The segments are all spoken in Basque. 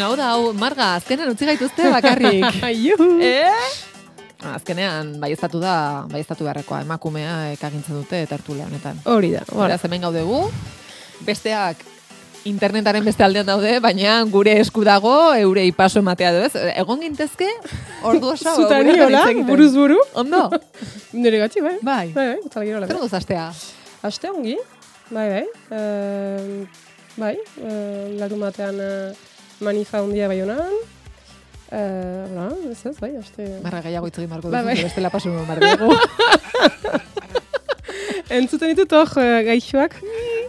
Hau da, hau, Marga, azkenan utzi gaituzte bakarrik. Juhu. eh? Azkenean, bai da, bai beharrekoa, emakumea ekagintzen dute tertulia honetan. Hori da, hori. Beraz, hemen gaudegu, besteak internetaren beste aldean daude, baina gure esku dago, eure ipaso ematea du, ez? Egon gintezke, ordu oso, Zutani, hola, buruz buru. Ondo? Nire gatzi, bai. Bai. Bai, bai, Zer duz astea? Aste ongi, bai, bai. Uh, bai, uh, larun batean uh, manifa hundia bai honan. Uh, bra, ez ez, bai, aste... Marra gehiago hitz egin marko Bai, duzu, bai. bestela pasu nuen marko. Entzuten ditut hor uh, gaixoak.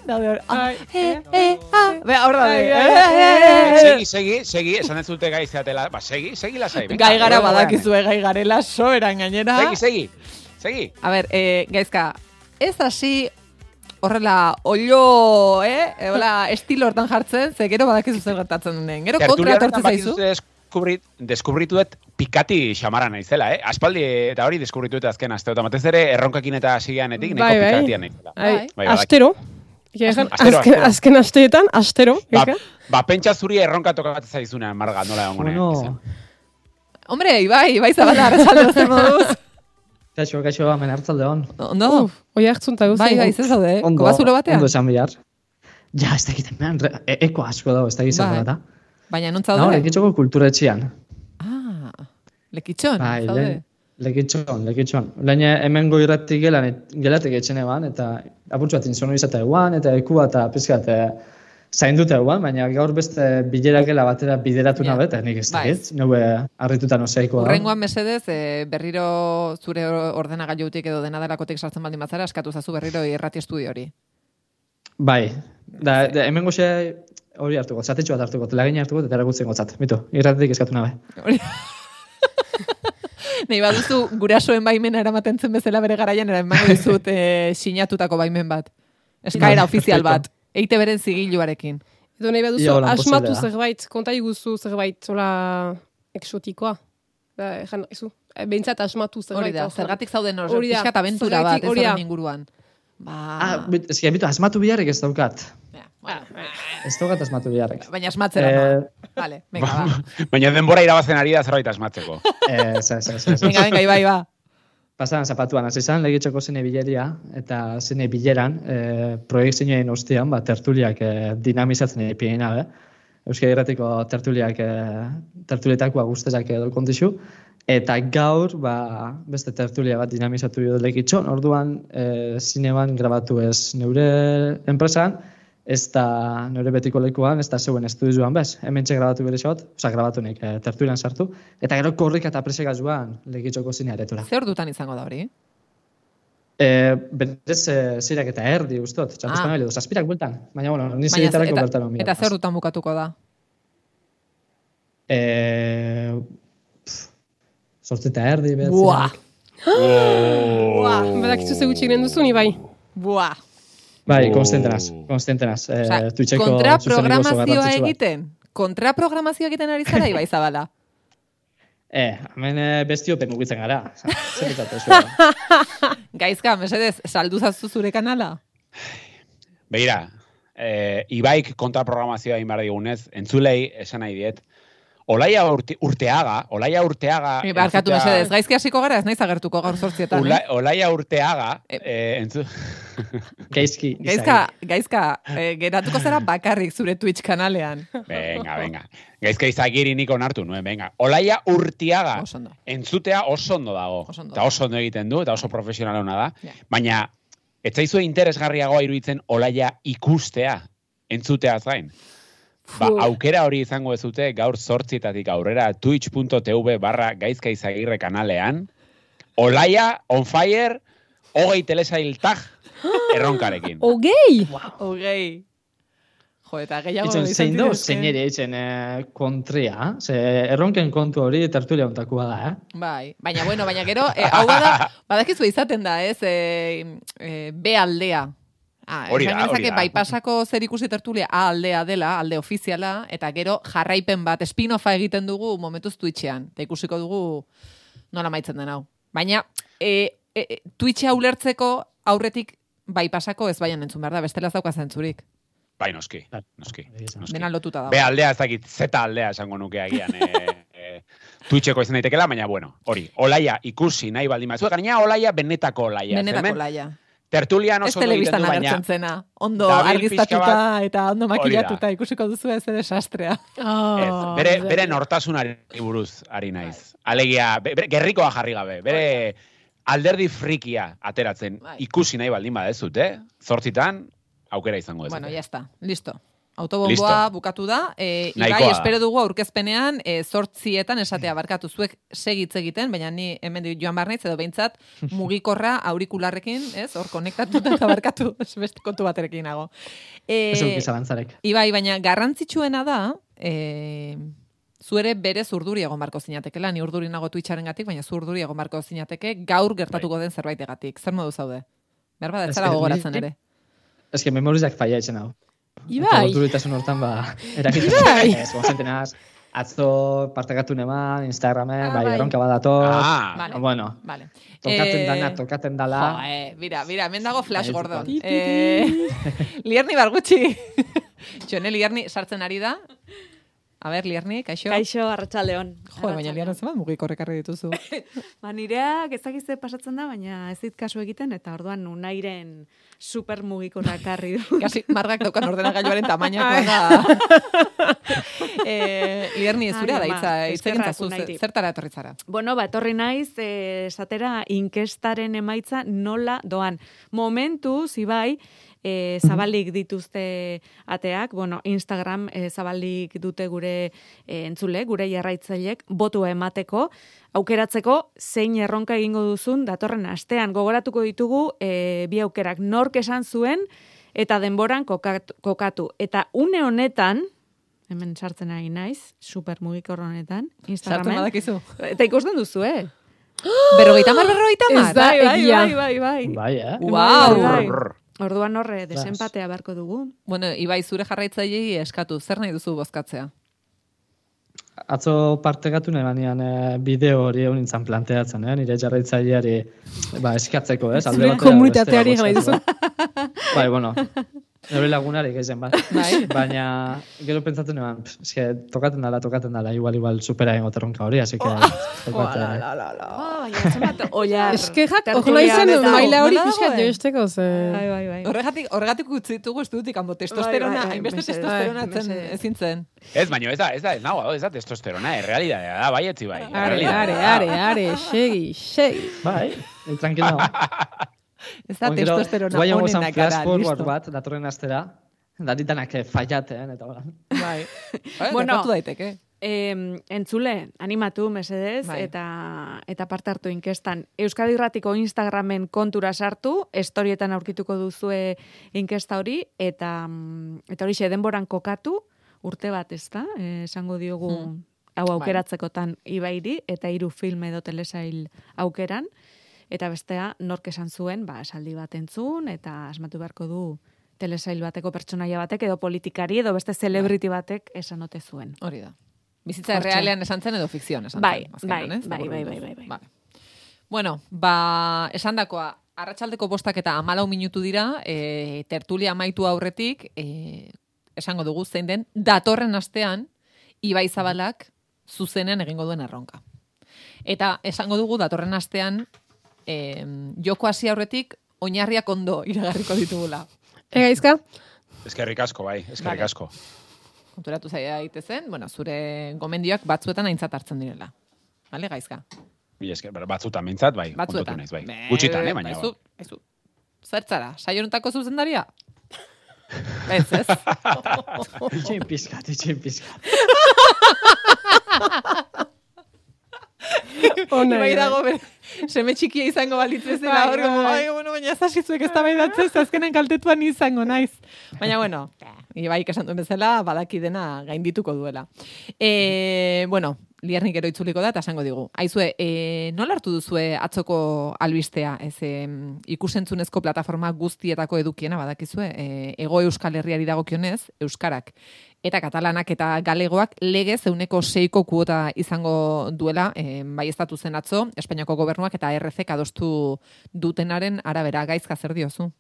Daude hor, ah, Ai, eh, eh, ah, be, hor da, Ai, be, ai, eh, eh, eh, eh. Segi, segi, segi, esan ez dute gai zeatela. Ba, segi, segi lasai. venga, Gai gara badakizue, gai garela, soberan gainera. Segi, segi, segi. A ber, eh, gaizka, ez hasi horrela ollo, eh? Hola, estilo hortan jartzen, ze gero badakizu zer gertatzen den. Gero kontra etortzen horretan zaizu. deskubrit, deskubritu dut pikati xamara naizela, eh? Aspaldi eta hori deskubritu dut azken aste. Eta batez ere erronkakin eta hasiganetik neko Bai, bai. pikatia naizela. Ai, Bai. Bai, bai. astero. Astero, azken, astero. azken asteetan, astero. Ba, ba, pentsa zuri erronka tokatzen zaizunean, marga, nola egongo Bueno, Hombre, Ibai, Ibai zabala, arrasalde zer moduz. kaixo, kaixo, hemen hartzalde hon. Ondo? Uf, oi hartzun eta guzti. Bai, bai, zer zaude, eh? Ondo, Kobazulo batean? Ondo esan bihar. Ja, ez dakit, hemen, e eko asko dago, ez dakit zer Bai. da. Baina non No, zaude? lekitxoko kulturetxian. Ah, lekitxon, Bai, zaude. lehen, lekitxon, lekitxon. Lehen hemen goiratik gelan, et, gelatek etxen eban, eta apurtxo bat insono izatea eguan, eta eku bat, eta pizkat, e, zainduta eguan, baina gaur beste bilera gela batera bideratu Ja. nabe, eta nik ez Bai. dakit, nube harrituta noseiko da. Urrengoan mesedez, eh, berriro zure ordenagailutik edo dena delakotik sartzen baldin bazara, eskatu zazu berriro irrati estudio hori. Bai, da, da hemen goxe hori hartuko, zatetxo bat hartuko, telagina hartuko, eta eragutzen gotzat. Mitu, irratetik eskatu nabe. Hori. Nei baduzu gurasoen baimena eramaten zen bezala bere garaian era emango dizut eh, sinatutako baimen bat. Eskaera Bai, ofizial bat. Eite beren zigiluarekin. Edo nahi baduzu, asmatu zerbait, konta iguzu zerbait, zola exotikoa. Da, jan, izu, eh, behintzat asmatu zerbait. Hori da, zergatik zauden hor, Hori da, pixkat abentura bat, ez hori da. horren inguruan. Ba, Ah, bet, ez bitu, asmatu biharrek ez daukat. ja, bueno, Ez daukat asmatu biharrek. baina asmatzera Eh. Vale, venga, ba. Baina denbora irabazen ari da zerbait asmatzeko. Ez, ez, ez, ez. Venga, venga, ibai, ba. Pasaran zapatuan, hasi zan, legitxoko zine bileria, eta zine bileran, e, proiektzioen ostean, ba, tertuliak e, dinamizatzen epien gabe. Euskal Herratiko tertuliak, e, tertulietakoa guztesak edo kontixu. Eta gaur, ba, beste tertulia bat dinamizatu jo legitxon, orduan, e, zineman grabatu ez neure enpresan, ez da nire betiko lekuan, ez da zeuen estudioan bez. Hemen grabatu bere xot, oza, grabatu nik e, tertulian sartu, eta gero korrika eta preseka joan legitxoko zine aretura. Ze ordutan izango da hori? E, berez e, zirak eta erdi ustot, txantuzkan Ah. edo, zazpirak bueltan. Baina, bueno, ni Baina, ziretarako eta, bertan on eta zer ordutan bukatuko da? E, Zortzi eta erdi, behatzi. Buah! Buah, ze gutxi egiten duzu, ni bai. Buah! Bai, Oh. konstentenaz, konstentenaz. E, Osea, Twitcheko kontraprogramazioa egiten? Kontraprogramazioa egiten ari zara, ibai zabala? E, hemen e, bestiopen mugitzen gara. Gaizka, mesedez, saldu zazu zure kanala? Begira, eh, Ibaik kontraprogramazioa egin behar digunez, entzulei esan nahi diet, Olaia urte, urteaga, Olaia urteaga... E, barkatu entzutea- mesedez, gaizki hasiko gara, ez naiz agertuko gaur sortzietan. Ula, Eh? Olaia urteaga, E- eh, entzu... Gaizki. Gaizka, gaizka, eh, geratuko zera bakarrik zure Twitch kanalean. venga, venga. Gaizka izagiri nik onartu nuen, venga. Olaia urtiaga, Oso ondo. entzutea oso ondo dago. Oso ondo. Eta oso ondo egiten du, eta oso profesional hona da. Ja. Baina, ez zaizue interesgarriagoa iruditzen olaia ikustea, entzutea zain. Ba, aukera hori izango ez dute gaur sortzietatik aurrera twitch.tv barra gaizka izagirre kanalean. Olaia, on fire, hogei telesail tag erronkarekin. Ogei! Hogei. Jo, eta gehiago izan zein do, zein ere itzen e, kontrea, ze erronken kontu hori tertulia ontakua da, eh? Bai, baina bueno, baina gero, eh, hau bada, badakizu izaten da, ez, eh, eh, B aldea. Ah, Hori da, hori da. Baipasako zer ikusi tertulia A aldea dela, alde ofiziala, eta gero jarraipen bat, spin-offa egiten dugu momentuz Twitchean. Eta ikusiko dugu nola maitzen den hau. Baina, e, e, e, Twitcha ulertzeko aurretik Baipasako ez baian entzun behar da, bestela ez dauka zentzurik. Bai, noski, noski. Noski. Dena lotuta dago. Be aldea ez dakit, zeta aldea esango nuke agian. E, e, Twitcheko izan daitekela, baina bueno, hori, olaia ikusi nahi baldin batzuk, gaina olaia benetako olaia. Benetako Hemen laia. Tertulian Ez oso ondo egiten du, baina zena. Ondo argiztatuta pixka eta ondo makillatuta ikusiko duzu ez desastrea. Oh, ez, bere, bere nortasunari buruz ari naiz. Alegia, be- bere, gerrikoa jarri gabe, bere alderdi frikia ateratzen Bai. ikusi nahi baldin badezut, eh? Zortzitan, aukera izango ez. Bueno, ya está. Listo. Autobomboa Listo. bukatu da. E, Ibai, da. espero dugu aurkezpenean e, zortzietan esatea barkatu zuek segitz egiten, baina ni hemen joan barnaiz edo behintzat mugikorra aurikularrekin, ez? Hor konektatuta eta barkatu ez beste kontu baterekin nago. E. Ibai, baina garrantzitsuena da, e, zu ere bere urduri egon barko zinatekela, ni urduri nago Twitcharen gatik, baina zu urduri egon barko zinateke gaur gertatuko den zerbaitegatik. Zer modu zaude? Behar bada, ez zara que gogoratzen ere. Ez que memorizak faia etxen hau. Ibai, Oturitasun hortan, ba, erakitzen. Ibai. Ez, gozentenaz, atzo partekatu neman, Instagramen, Ah, bai, bai. erronka badator. Ah, Vale. Bueno, Vale. tokaten Eh, dana, tokaten dala. Jo, eh, mira, mira, hemen dago Flash Gordon. Eh, Lierni bargutxi. Txone, Lierni sartzen ari da. A ber, Lierni, kaixo? Kaixo, arratsaldeon. Jo, baina Lierni zebat mugikorrek ekarri dituzu. Ba, nireak ezakizte pasatzen da, baina ez dit kasu egiten, eta orduan unairen super mugikorra karri du. Kasi margak daukan ordenagailuaren tamainakoa da. eh, Lierni, zurea da eskerrak zazu, Unairi. zertara etorri zara. bueno, ba, etorri naiz, eh, esatera, inkestaren emaitza nola doan. Momentu, zibai, e, zabalik dituzte ateak, bueno, Instagram e, zabalik dute gure e, entzule, gure jarraitzailek, botua emateko, aukeratzeko zein erronka egingo duzun datorren astean. Gogoratuko ditugu e, bi aukerak nork esan zuen eta denboran kokatu. kokatu. Eta une honetan, hemen sartzen ari naiz, super mugikor honetan, Instagramen. badakizu. Eta ikusten duzu, eh? Berrogeita mar, berrogeita mar. Ez da Bai, bai, bai, bai, bai. Bai, eh? Wow. Orduan horre, desempatea beharko dugu. Bueno, Ibai, zure jarraitzailei eskatu, zer nahi duzu bozkatzea? Atzo partekatu nahi banean eh, bideo hori egun nintzen planteatzen, eh? nire jarraitzaileari ba, eskatzeko, ez? Zure batera komunitateari bozkatzeko. Bai, bueno, nire lagunari gezen bat. Bai. Baina, gero pentsatzen eban, eske, tokaten dala, tokaten dala, igual, igual, supera egin terronka hori, así que... eh, Oh, baina, zenbat, oiar. Eske jak, ojo tertulian nahi zen eta- maila hori pixkat joisteko, ze... Bai, bai, bai. Horregatik, horregatik utzi ditugu estudutik, hanbo testosterona, Bai, bai, hainbeste testosterona Bai, mesedez. ezin zen. Ez, baina ez da, ez da, ez nago, ez da testosterona, errealidadea da, bai etzi bai. Are, are, are, are, segi, segi. Bai, eh, tranquilo. Ez da testosterona guai hongo zan onenak flash gara, forward listo. bat, datorren astera, daritanak eh, fallaten, eta hola. Bai. Bai, Bueno, daiteke. Em, entzule, animatu, mesedez, Bai. eta eta parte hartu inkestan. Euskadi Irratiko Instagramen kontura sartu, estorietan aurkituko duzue inkesta hori, eta, mm, eta hori denboran kokatu, urte bat ez da, eh, esango diogu Hmm. hau Bai. aukeratzekotan ibairi, eta hiru film edo telesail aukeran, eta bestea nork esan zuen, ba, esaldi bat entzun, eta asmatu beharko du telesail bateko pertsonaia batek, edo politikari, edo beste celebrity batek esan ote zuen. Hori da. Bizitza errealean esan zen edo fikzioan esan Bai, zen. bai, ez? bai, Laburbildu. bai, bai, bai. Vale. Bueno, ba, esan dakoa, arratsaldeko bostak eta amalau minutu dira, e, tertulia amaitu aurretik, e, esango dugu zein den, datorren astean, Ibai Zabalak zuzenean egingo duen erronka. Eta esango dugu datorren astean, e, joko hasi aurretik, oinarriak ondo iragarriko ditugula. Egaizka? Eskerrik asko, bai, eskerrik Vale. asko. konturatu zaia daitezen, bueno, zure gomendioak batzuetan aintzat hartzen direla. Vale, gaizka. Mila esker, ber, batzutan mintzat, bai, Batzuetan. kontatu naiz, bai. Be- Gutxitan, eh, baina. Baizu, baizu. Zertzara, saio honetako zuzendaria? Ez, ez. Itxein pizkat, itxein pizkat. Ona, bai bai. dago, bere, seme txikia izango balitz bezala, Bai, hor, como, bai. ai, bueno, baina ez hasizuek ez da bai datzez, azkenen kaltetuan izango naiz. Baina, bueno, Ibaik esan duen bezala, badaki dena gaindituko duela. E, bueno, liarnik gero itzuliko da, eta esango digu. Aizue, e, nola hartu duzue atzoko albistea? Ez, e, ikusentzunezko plataforma guztietako edukiena badakizue, e, ego euskal herriari dagokionez, euskarak eta katalanak eta galegoak legez euneko seiko kuota izango duela, e, bai estatu zen atzo, Espainiako gobernuak eta RC adostu dutenaren arabera gaizka zer diozu.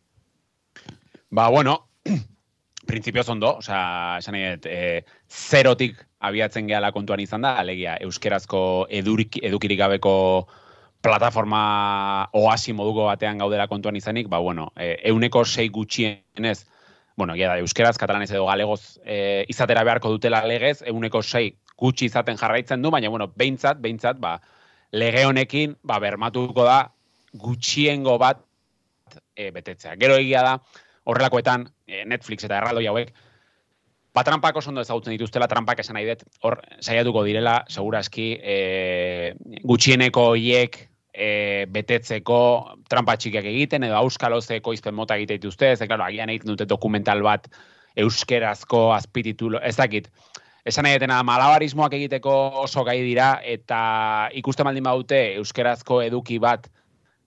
Ba, bueno, printzipioz ondo, osea, esan dut, e, zerotik abiatzen gehala kontuan izan da, alegia, euskerazko edurik, edukirik gabeko plataforma oasi moduko batean gaudela kontuan izanik, ba, bueno, e, euneko sei gutxienez, bueno, da, euskeraz, katalanez edo galegoz e, izatera beharko dutela legez, euneko sei gutxi izaten jarraitzen du, baina, bueno, behintzat, behintzat, ba, lege honekin, ba, bermatuko da, gutxiengo bat e, betetzea. Gero egia da, horrelakoetan, e, Netflix eta erraldoi hauek, ba, trampak oso ondo ezagutzen dituztela, trampak esan nahi dut, hor, saiatuko direla, segurazki, e, gutxieneko hiek e, betetzeko trampa txikiak egiten, edo auskalozeko izpen mota egite dituzte, ez, klaro, agian egiten dute dokumental bat euskerazko azpititulo, ez dakit, esan nahi detena malabarismoak egiteko oso gai dira, eta ikusten baldin baute euskerazko eduki bat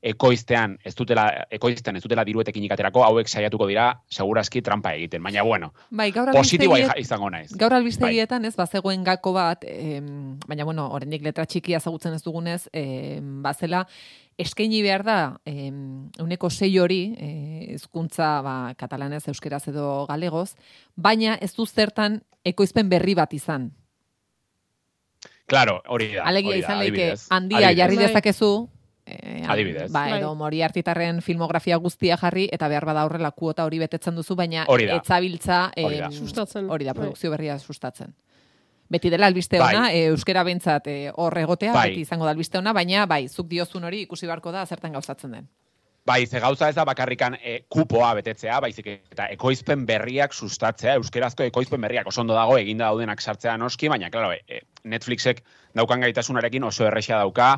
ekoiztean ez dutela ekoizten ez dutela diruetekin ikaterako hauek saiatuko dira segurazki trampa egiten baina bueno bai gaur positiboa izango naiz gaur albistegietan bai. ez bazegoen gako bat em, baina bueno oraindik letra txikia ezagutzen ez dugunez em, bazela eskaini behar da em, uneko sei hori hizkuntza e, ba, katalanez euskeraz edo galegoz baina ez du zertan ekoizpen berri bat izan Claro, hori da. Alegia izan leike handia jarri dezakezu, Eh, Adibidez. Ba, edo bai. mori artitarren filmografia guztia jarri, eta behar bada horrela kuota hori betetzen duzu, baina etzabiltza hori da. sustatzen. Hori da, bai. produkzio berria sustatzen. Beti dela albiste bai. ona, e, euskera bentsat e, hor egotea, bai. beti izango da albiste ona, baina bai, zuk diozun hori ikusi barko da zertan gauzatzen den. Bai, ze gauza ez da bakarrikan e, kupoa betetzea, baizik eta ekoizpen berriak sustatzea, euskerazko ekoizpen berriak oso ondo dago eginda daudenak sartzea noski, baina, klaro, e, Netflixek daukan gaitasunarekin oso erresia dauka,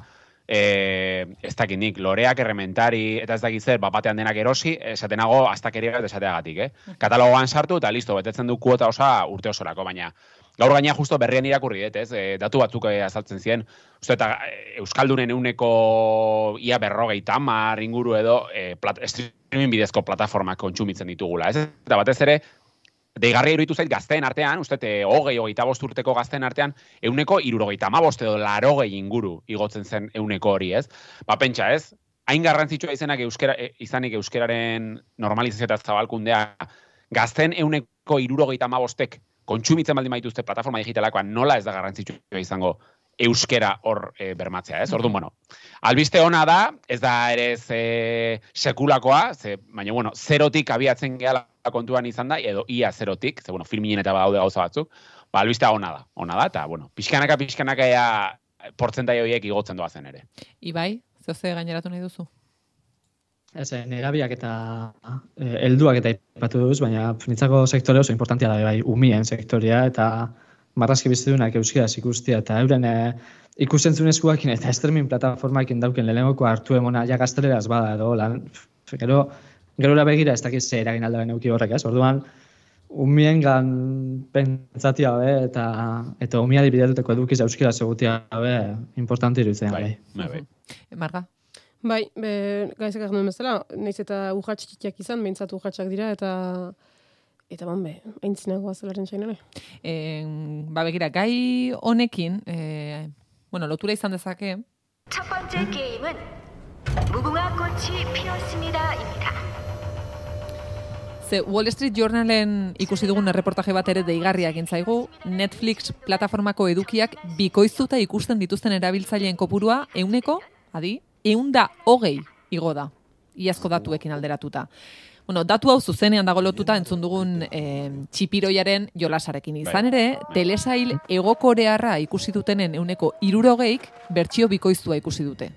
e, ez dakit nik, loreak, errementari, eta ez dakit zer, batean denak erosi, esatenago, aztakeria bat esateagatik, eh? Katalogoan sartu, eta listo, betetzen du kuota osa urte osorako, baina gaur gaina justo berrien irakurri dut, ez? E, datu batzuk e, azaltzen ziren, uste, eta Euskaldunen euneko ia berrogei tamar inguru edo e, plat, streaming bidezko plataformak kontsumitzen ditugula, ez? Eta batez ere, deigarria iruditu zait gazteen artean, uste, te, hogei, hogeita urteko gazteen artean, euneko irurogeita amabost edo larogei inguru igotzen zen euneko hori, ez? Ba, pentsa, ez? Hain garrantzitsua izanak euskera, e, izanik euskeraren normalizazio eta zabalkundea, gazten euneko irurogeita amabostek kontsumitzen baldin baituzte plataforma digitalakoan nola ez da garrantzitsua izango euskera hor e, bermatzea, ez? Orduan, bueno, albiste ona da, ez da ere ze sekulakoa, ze, baina, bueno, zerotik abiatzen gehala kontuan izan da, edo ia zerotik, ze, bueno, filminen eta badaude gauza batzuk, ba, albistea ona da, ona da, eta, bueno, pixkanaka, pixkanaka ea portzentai horiek igotzen doazen ere. Ibai, zoze gaineratu nahi duzu? Ez, eh, negabiak eta eh, helduak eta ipatu duz, baina nitzako sektore oso importantia da, bai, umien sektorea, eta marrazki bizitunak euskaraz ikustia, eta euren e, ikusentzunezkoakin eta streaming plataformakin dauken lehenengoko hartu emona ja gazteleraz bada edo, lan, gero, gero begira ez dakiz ze eragin aldaren euki horrek, ez? Orduan, umien gan pentsatia be, eta, eta umia dibidatuteko edukiz euskara segutia be, importante iruditzen. Bai, bai, bai. Marga? Bai, be, gaizak egin bezala, nahiz eta urratxikiak izan, behintzat urratxak dira, eta Eta bon, be, aintzinagoa zelaren zainare. E, ba, begira, gai honekin, e, bueno, lotura izan dezake. 첫 번째 게임은 무궁화 꽃이 피었습니다입니다. Ze Wall Street Journalen ikusi dugun erreportaje bat ere deigarria egin zaigu, Netflix plataformako edukiak bikoiztuta ikusten dituzten erabiltzaileen kopurua euneko, adi, eunda hogei igo da, iazko datuekin alderatuta. Bueno, datu hau zuzenean dago lotuta entzun dugun e, txipiroiaren jolasarekin. Izan bai. ere, telesail egokorearra ikusi dutenen euneko irurogeik bertsio bikoiztua ikusi dute.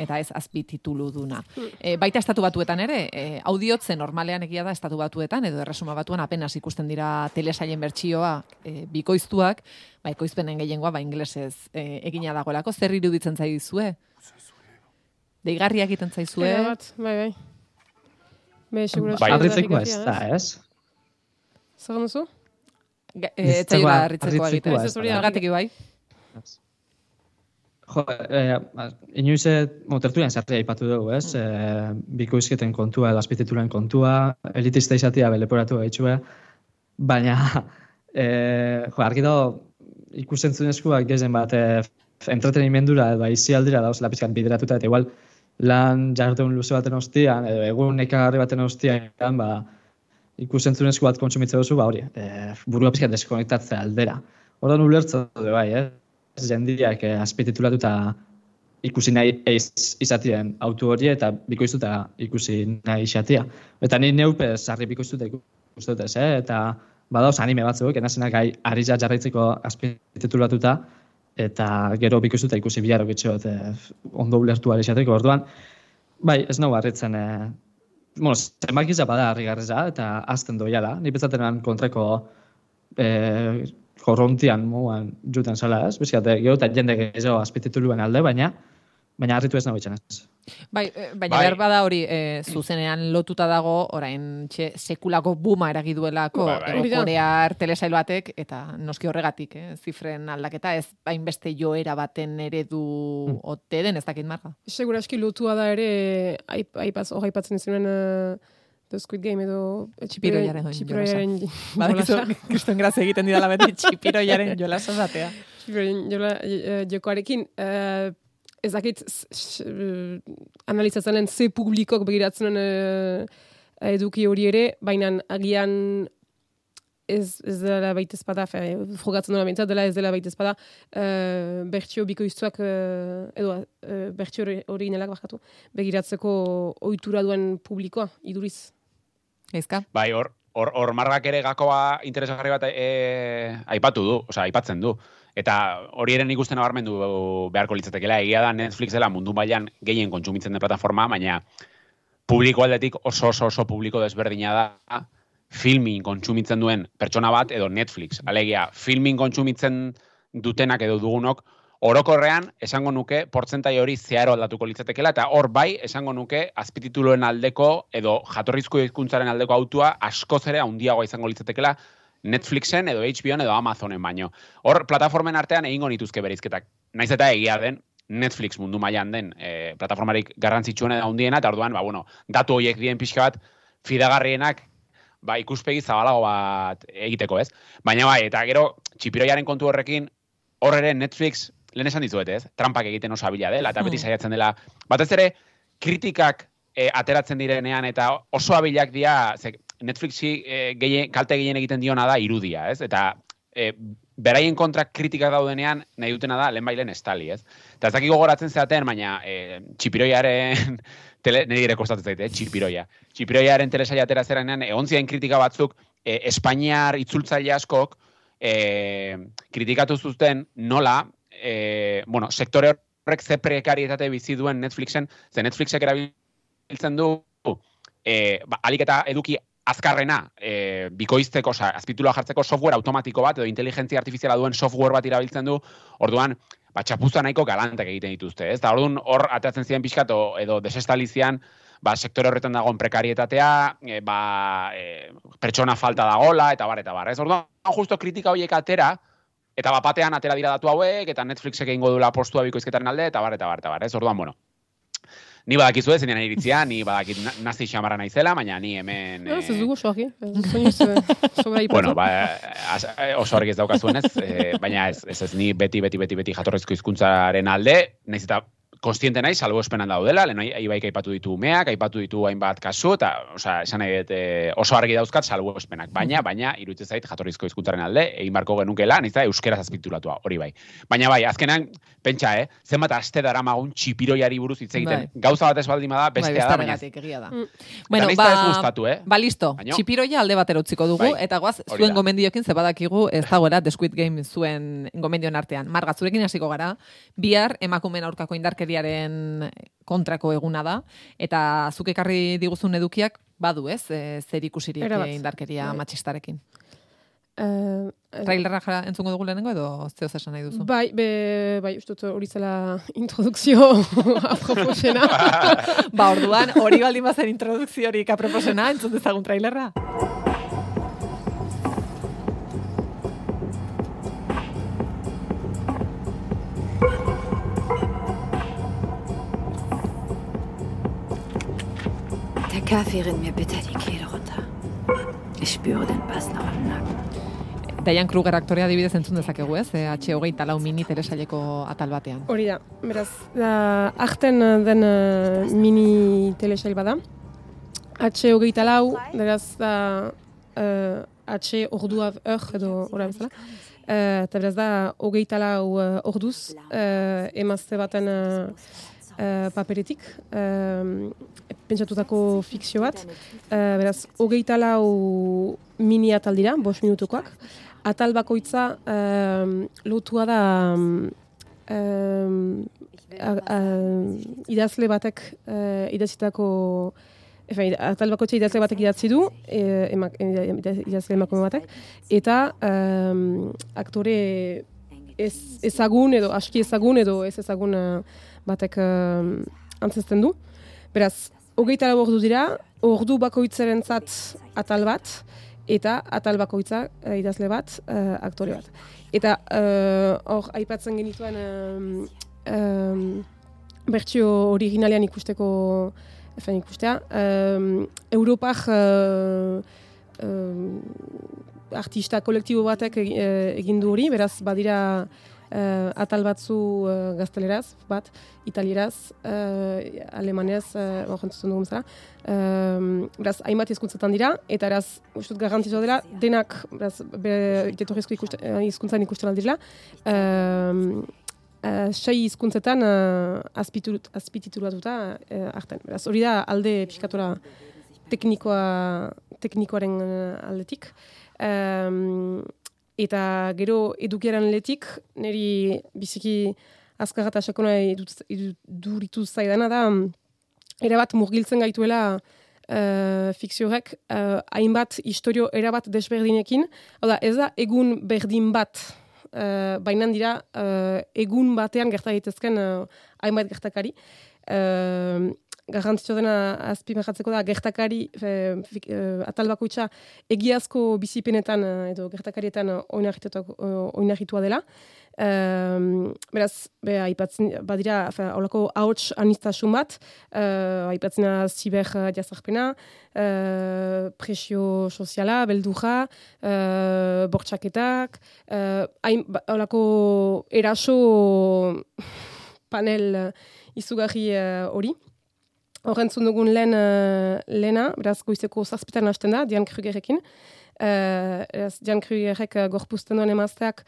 Eta ez azpi titulu duna. E, baita estatu batuetan ere, e, audiotze normalean egia da estatu batuetan, edo erresuma batuan apenas ikusten dira telesailen bertsioa e, bikoiztuak, ba, ekoizpenen gehiengoa, ba, inglesez e, egina dagoelako, zer iruditzen zaizue? Deigarriak egiten zaizue? bai, bai. Me seguro bai, arritzeko ez da, ez? Zer duzu? Ez zaila arritzeko egiten. Ez hori agatik bai. Jo, eh, inoiz, moterturen zartia ipatu dugu, ez? Mm. Eh, biko izketen kontua, laspitituren kontua, elitista izatea beleporatu gaitxua, baina, eh, jo, argi da, ikusten eskuak gezen bat, eh, entretenimendura, edo izi aldira dauz, lapizkan bideratuta, eta igual, lan jardun luze baten ostian, edo egun nekagarri baten ostian, ba, ikusentzunezko bat kontsumitzen duzu, ba hori, e, burua pizkat deskonektatzea aldera. Ordan ulertzen dut bai, eh? Jendiak e, azpititulatuta ikusi nahi eiz izatien autu hori eta bikoiztuta ikusi nahi izatia. Eta ni neupe sarri bikoiztuta ikusten dut, eh? Eta badauz anime batzuk, enazenak gai ari jarraitzeko azpititulatuta, eta gero bikoiztuta ikusi biharok etxeot e, ondo ulertu ari izateko. Orduan, bai, ez nahu harritzen, e, bueno, zenbaki bada harri eta azten doiala. Ni betzaten kontrako e, korrontian muan juten zala, ez? Bizkate, gero eta jende gehiago azpitituluen alde, baina baina harritu ez nago ez. Bai, eh, baina bai. behar bada hori e, zuzenean lotuta dago, orain txe, sekulako buma eragiduelako bai, bai. korear telesail batek, eta noski horregatik, eh, zifren aldaketa, ez hainbeste joera baten eredu hmm. ote den, ez dakit marga. Segura eski lotua da ere, aipaz, hori aipatzen izenen, uh, The Squid Game edo txipiroiaren txipiroiaren jolasa. Kriston grazia egiten didala beti txipiroiaren jolasa zatea. Txipiroiaren jokoarekin, uh, ez dakit analizatzen ze publikok begiratzen uh, eduki hori ere, baina agian ez, ez dela baita espada, fe, frogatzen dela bintzat, dela ez dela baita espada, uh, bertxio biko iztuak, uh, edo, uh, bertxio hori inelak bakatu, begiratzeko ohitura duen publikoa, iduriz. Eizka? Bai, hor, hor, hor margak ere gakoa interesgarri bat e, aipatu du, osea, aipatzen du. Eta hori eren ikusten abarmendu beharko litzatekela, egia da Netflix dela mundu mailan gehien kontsumitzen den plataforma, baina publiko aldetik oso oso oso publiko desberdina da filmin kontsumitzen duen pertsona bat edo Netflix. Alegia, filmin kontsumitzen dutenak edo dugunok, orokorrean esango nuke portzentai hori zeharo aldatuko litzatekela, eta hor bai esango nuke azpitituloen aldeko edo jatorrizko hizkuntzaren aldeko autua askoz ere handiagoa izango litzatekela Netflixen edo HBOen edo Amazonen baino. Hor, plataformen artean egingo nituzke berizketak. Naiz eta egia den, Netflix mundu mailan den e, plataformarik garrantzitsuena da hundiena, eta orduan, ba, bueno, datu horiek dien pixka bat, fidagarrienak, ba, ikuspegi zabalago bat egiteko, ez? Baina bai, eta gero, txipiroiaren kontu horrekin, hor ere Netflix, lehen esan dizuet, ez? Trampak egiten oso abila dela, eta beti hmm. saiatzen dela. Batez ere, kritikak e, ateratzen direnean, eta oso abilak dira, ze, Netflixi e, kalte gehien egiten diona da irudia, ez? Eta e, beraien kontra kritika daudenean nahi dutena da lehen estali, ez? Eta ez dakik gogoratzen zeaten, baina e, txipiroiaren tele, nire dire kostatzen zaite, eh? txipiroia. Txipiroiaren telesaia atera zeranean, egon ziren kritika batzuk, e, Espainiar itzultzaile askok e, kritikatu zuzten nola, e, bueno, sektore horrek ze prekarietate bizi duen Netflixen, ze Netflixek erabiltzen du, e, ba, alik eta eduki azkarrena e, bikoizteko, oza, azpitula jartzeko software automatiko bat, edo inteligentzia artifiziala duen software bat irabiltzen du, orduan, ba, txapuza nahiko galantak egiten dituzte, ez? Da, orduan, hor, ateatzen ziren pixkat, edo desestalizian, ba, sektore horretan dagoen prekarietatea, e, ba, e, pertsona falta dagola, eta bar, eta bar, ez? Orduan, justo kritika horiek atera, eta bapatean atera dira datu hauek, eta Netflixek egingo dula postua bikoizketaren alde, eta bar, eta bar, eta bar, ez? Orduan, bueno, Ni badakizu ez, zenean iritzia, ni badakit nazi xamarra naizela, baina ni hemen... Ez ez dugu soaki. Bueno, ba, oso horrek ez daukazuen ez, eh, baina ez, ez ez ni beti, beti, beti, beti jatorrezko hizkuntzaren alde, naiz eta konstiente naiz, salbo espenan daudela, lehen ibaik aipatu ditu umeak, aipatu ditu hainbat kasu, eta oza, esan nahi eh, oso argi dauzkat salbo espenak, baina, baina, iruditzen zait jatorrizko hizkuntzaren alde, egin barko genukela, nizta, euskera azpitulatua, hori bai. Baina bai, azkenan, pentsa, eh, zenbat aste dara magun txipiroiari buruz hitz egiten, bai. gauza bat ez baldin bada, bestea bai, da, baina. Egia da. Mm. Bueno, ba, ez gustatu, eh? ba, listo, Baino? txipiroia alde batera utziko dugu, bai, eta guaz, zuen gomendiokin ze badakigu ez dagoela The Squid Game zuen gomendion artean. Marga, zurekin hasiko gara, bihar emakumen aurkako indarkeriaren kontrako eguna da, eta zuk ekarri diguzun edukiak badu ez, e, zer ikusirik indarkeria bai. matxistarekin. Uh, Trailerra jara entzungo dugu lehenengo edo zeo zesan nahi duzu? Bai, be, bai, ustut hori zela introdukzio aproposena. ba, orduan, hori baldin bazen introdukziorik aproposena, entzun dezagun trailerra? Kaffee rinnt mir bitte die Kehle runter. Ich spüre den Bass noch im Nacken. Diane Kruger aktorea dibidez entzun dezakegu ez, e, H hogeita lau mini telesaileko atal batean. Hori da, beraz, da, ahten den uh, mini telesail bada. H hogeita lau, beraz, da, uh, atxe ordua ör edo ora bezala. Uh, eta beraz da, hogeita lau uh, orduz, uh, emazte baten uh, uh, paperetik, uh, pentsatutako fikzio bat. Uh, beraz, hogeita lau mini ataldira, bos minutukoak. Atal bakoitza um, lotua da um, a, a, idazle batek uh, idazitako Efe, atal bakoitza idazle batek idatzi du, e, emak, idazle emakume batek, eta um, aktore ez, ezagun edo aski ezagun edo ez ezagun uh, batek uh, antzesten du. Beraz, hogeita lau ordu dira, ordu bakoitzaren zat atal bat, eta atal bakoitza uh, idazle bat, uh, aktore bat. Eta hor, uh, aipatzen genituen um, um, bertsio originalean ikusteko efen ikustea. Um, Europak uh, um, artista kolektibo batek egin du hori, beraz badira uh, atal batzu uh, gazteleraz, bat, italieraz, uh, alemanez, uh, orrentzuten dugun zara. Um, beraz, hainbat izkuntzetan dira, eta eraz, ustut garantizua dela, denak, beraz, itetorrezko izkuntzan ikusten aldirela, um, uh, sei hizkuntzetan uh, azpititulatuta uh, arten. Beraz, hori da alde pixkatora teknikoa, teknikoaren uh, aldetik. Um, eta gero edukiaren letik, niri biziki azkarra eta sakona iduritu zaidana da, erabat murgiltzen gaituela uh, fikziorek, uh, hainbat historio erabat desberdinekin, hau da, ez da egun berdin bat uh, bainan dira uh, egun batean gerta daitezken uh, hainbat gertakari. Uh, garrantzitsu dena azpimarratzeko da gertakari uh, atal bakoitza egiazko bizipenetan edo gertakarietan oinarritua dela. Um, beraz, be, aipatzen, badira, holako ahots anistasun bat, uh, aipatzen ziber jazarpena, uh, presio soziala, belduja, uh, bortxaketak, ba, holako eraso panel izugarri hori. Uh, Horrentzun dugun lehen, uh, lehena, beraz, goizeko zazpitan hasten da, Dian Krugerrekin. Uh, Jan Krugerrek uh, gorpuzten duen emazteak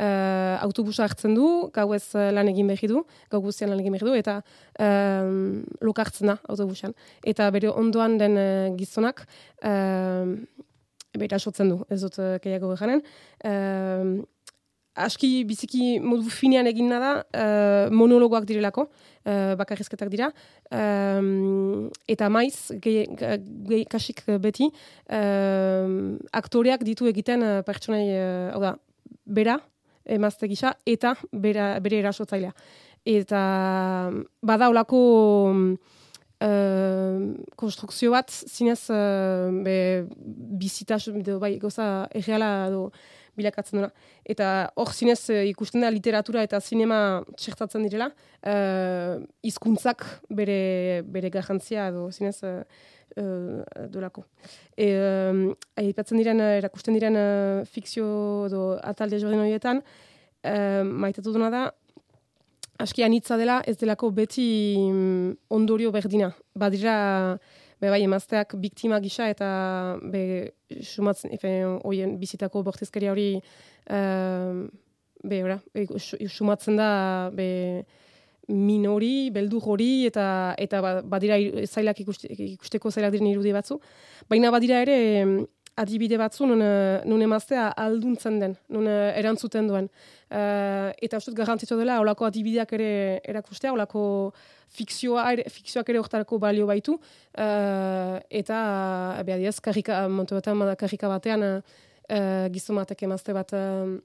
uh, autobusa hartzen du, gau ez uh, lan egin behi du, gau guztian lan egin behi du, eta um, lokartzen da autobusan. Eta bere ondoan den uh, gizonak, uh, bera sotzen du, ez dut uh, keiago behanen. Uh, aski biziki modu finean egin nada, uh, monologoak direlako, uh, bakarrizketak dira, um, eta maiz, gehi kasik beti, um, aktoreak ditu egiten uh, pertsonai, uh, hau da, bera, emazte gisa, eta bera, bere erasotzailea. Eta bada olako uh, konstrukzio bat, zinez, uh, be, bizitas, bai, goza, erreala, do, bilakatzen duna. Eta hor zinez eh, ikusten da literatura eta zinema txertatzen direla, uh, hizkuntzak bere, bere garrantzia edo zinez uh, uh, dolako. E, Aipatzen diren, erakusten diren uh, fikzio edo atalde jordin horietan, uh, maitatu duna da, aski anitza dela ez delako beti um, ondorio berdina. Badira, be bai emazteak biktima gisa eta be sumatzen efe hoien bizitako bortizkeria hori uh, be ora e, sumatzen da be minori, beldur hori, eta eta ba, badira zailak ikuste, ikusteko zailak diren irudi batzu. Baina badira ere adibide batzu nun, nun emaztea alduntzen den, nun erantzuten duen. Uh, eta ustut garantzitu dela, holako adibideak ere erakustea, holako fikzioa, fikzioak ere hortarako balio baitu, uh, eta beha diaz, karrika, montu karrika batean, uh, gizomatek emazte bat uh,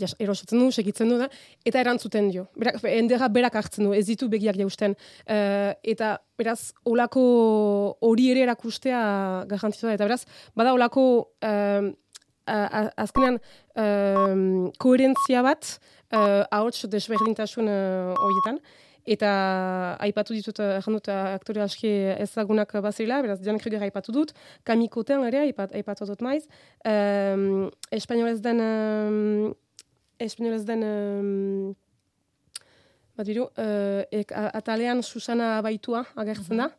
jas, erosatzen du, segitzen du da, eta erantzuten dio. Berak, endera berak hartzen du, ez ditu begiak jausten. Uh, eta beraz, olako hori ere erakustea garantzitu da. Eta beraz, bada olako uh, azkenean uh, koherentzia bat uh, ahots desberdintasun uh, horietan. Eta aipatu ditut, jandut, aktore aski ezagunak bazirela, beraz, Jan Krieger aipatu dut, kamikoten ere, aipat, aipatu dut maiz. Um, Espainolez den, um, Espainolez den, um, bat bidu, uh, ek, atalean Susana Baitua agertzen da.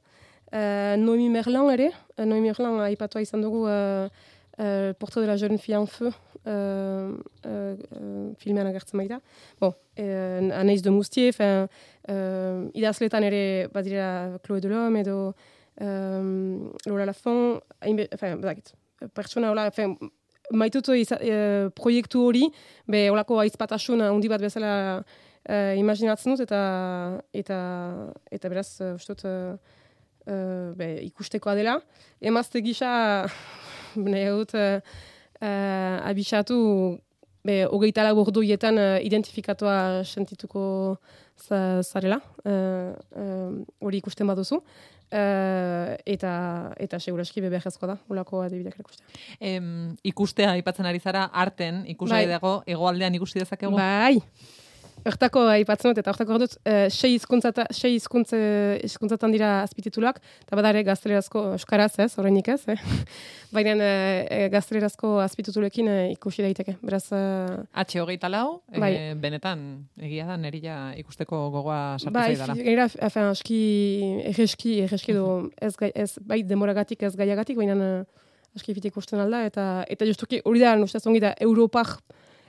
Uh, Noemi Merlan ere, Noemi Merlan aipatua izan dugu uh, uh, Portrait de la jeune fille en feu uh, uh, uh, filmean agertzen baita. Bon, uh, Anaiz de Moustier, fin, uh, idazletan ere badira Chloé Delhomme edo um, Laura hainbe- enfin, badakit, pertsona hola, enfin, maitutu e, proiektu hori, be holako aizpatasun handi bat bezala e, imaginatzen dut, eta, eta, eta beraz, uh, uste dut, e, e, be, ikustekoa dela. Emazte gisa, nahi dut, e, e, abisatu, be, hogeita lau orduietan e, identifikatua sentituko za, zarela, e, hori ikusten baduzu. Uh, eta eta seguraski beberrezkoa da, ulako adibideak erakustea. Em, ikustea aipatzen ari zara, arten, ikusgai Bai. dago, hegoaldean ikusi dezakegu. Bai. Hortako aipatzen dut, eta hortako dut, uh, sei hizkuntzata, sei hizkuntze, hizkuntzatan dira azpitituluak, eta badare gaztelerazko, euskaraz ez, horreinik ez, eh? Baina uh, gaztelerazko azpitituluekin uh, ikusi daiteke. Beraz, uh, H hogeita lau, Bai. e, benetan, egia da, nerila ikusteko gogoa sartu bai, zaidala. gainera, enfin, aski, erreski, erreski edo, ez, gai, ez, bai demoragatik, ez gaiagatik, baina aski fitik ikusten alda, eta, eta justuki hori da, ustez ongi da, Europak,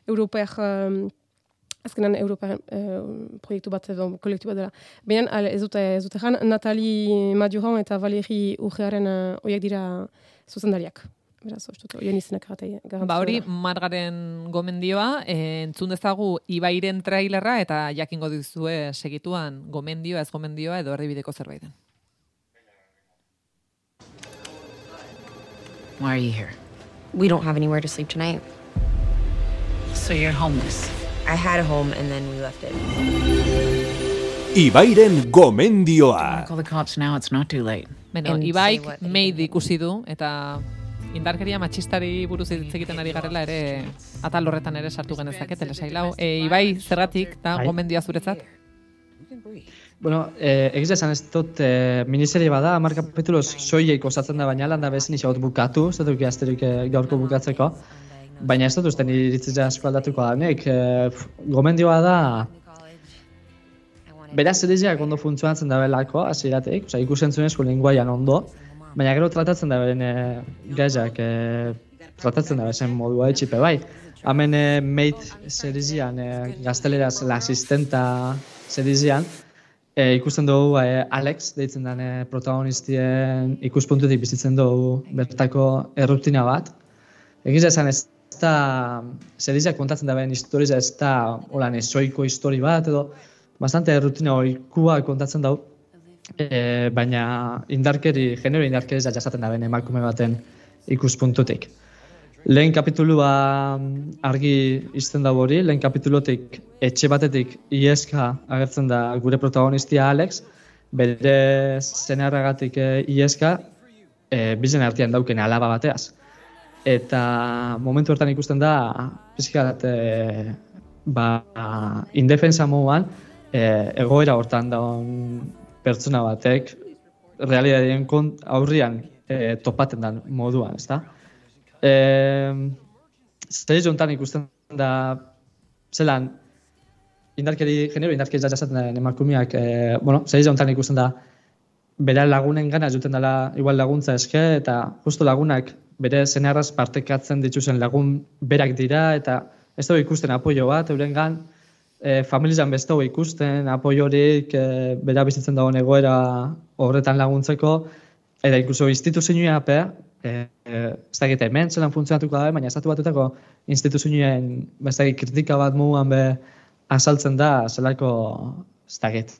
Europak, um, azkenan Europa eh, proiektu bat edo kolektu bat dela. Baina ez dute, ez dute jan, Natali Maduran eta Valeri Urgearen uh, oiek dira zuzendariak. Beraz, uste dut, oien izenak Ba hori, margaren gomendioa, e, entzun dezagu ibairen trailerra eta jakingo dizue segituan gomendioa, ez gomendioa edo erdibideko zerbait den. Why are you here? We don't have anywhere to sleep tonight. So you're homeless. I had a home and then we left it. Ibairen gomendioa. Call the cops now. It's not too late. Beno, say Ibaik anything ikusi du eta indarkeria matxistari buruz hitz egiten ari garela ere atal horretan ere sartu genezake telesailau. E, Ibai, zergatik da Bai. gomendioa zuretzat? Bueno, eh, egiz esan ez dut eh, miniserie bada, hamar kapituloz soilik osatzen da baina landa bezin isaut bukatu, ez dut asterik eh, gaurko bukatzeko. Baina ez dut uste iritzitza asko aldatuko da. Nek, eh, pf, gomendioa da, beraz seriziak ondo funtzionatzen da belako, hasieratik, osea ikusentzunezko linguaian ondo, baina gero tratatzen da beren e, gaiak, e, tratatzen da besen modua etxipe bai. Hemen e, Mate serizian, e, gazteleraz la asistenta serizian, e, ikusten dugu e, Alex, deitzen den e, protagonistien ikuspuntutik bizitzen dugu bertako errutina bat. Egiz esan ez da, seriziak kontatzen da beren historia ez da, holan, esoiko histori bat, edo, bastante rutina oikua kontatzen dau, e, baina indarkeri, genero indarkeri da jasaten da ben emakume baten ikuspuntutik. Lehen kapitulua mm, argi izten da hori, lehen kapitulotik etxe batetik ieska agertzen da gure protagonistia Alex, bere zenarragatik e, ieska, e, bizen artean dauken alaba bateaz. Eta momentu hortan ikusten da, pizkat, e, ba, indefensa moduan, e, egoera hortan daun pertsona batek realitatearen kon aurrian e, topaten den moduan, ezta? E, Zer jontan ikusten da, zelan, indarkeri, genero indarkeri jasaten den emakumeak, e, bueno, zer jontan ikusten da, bere lagunen gana juten dela igual laguntza eske, eta justo lagunak bere zenarraz partekatzen dituzen lagun berak dira, eta ez dago ikusten apoio bat, eurengan, e, familizan beste ikusten, apoiorik, e, bera bizitzen dagoen egoera horretan laguntzeko, eta inkluso instituzioa pe, e, e, ez dakit hemen zelan funtzionatuko da, baina estatu batutako instituzioen dakit kritika bat mugan be azaltzen da, zelako, ez dakit,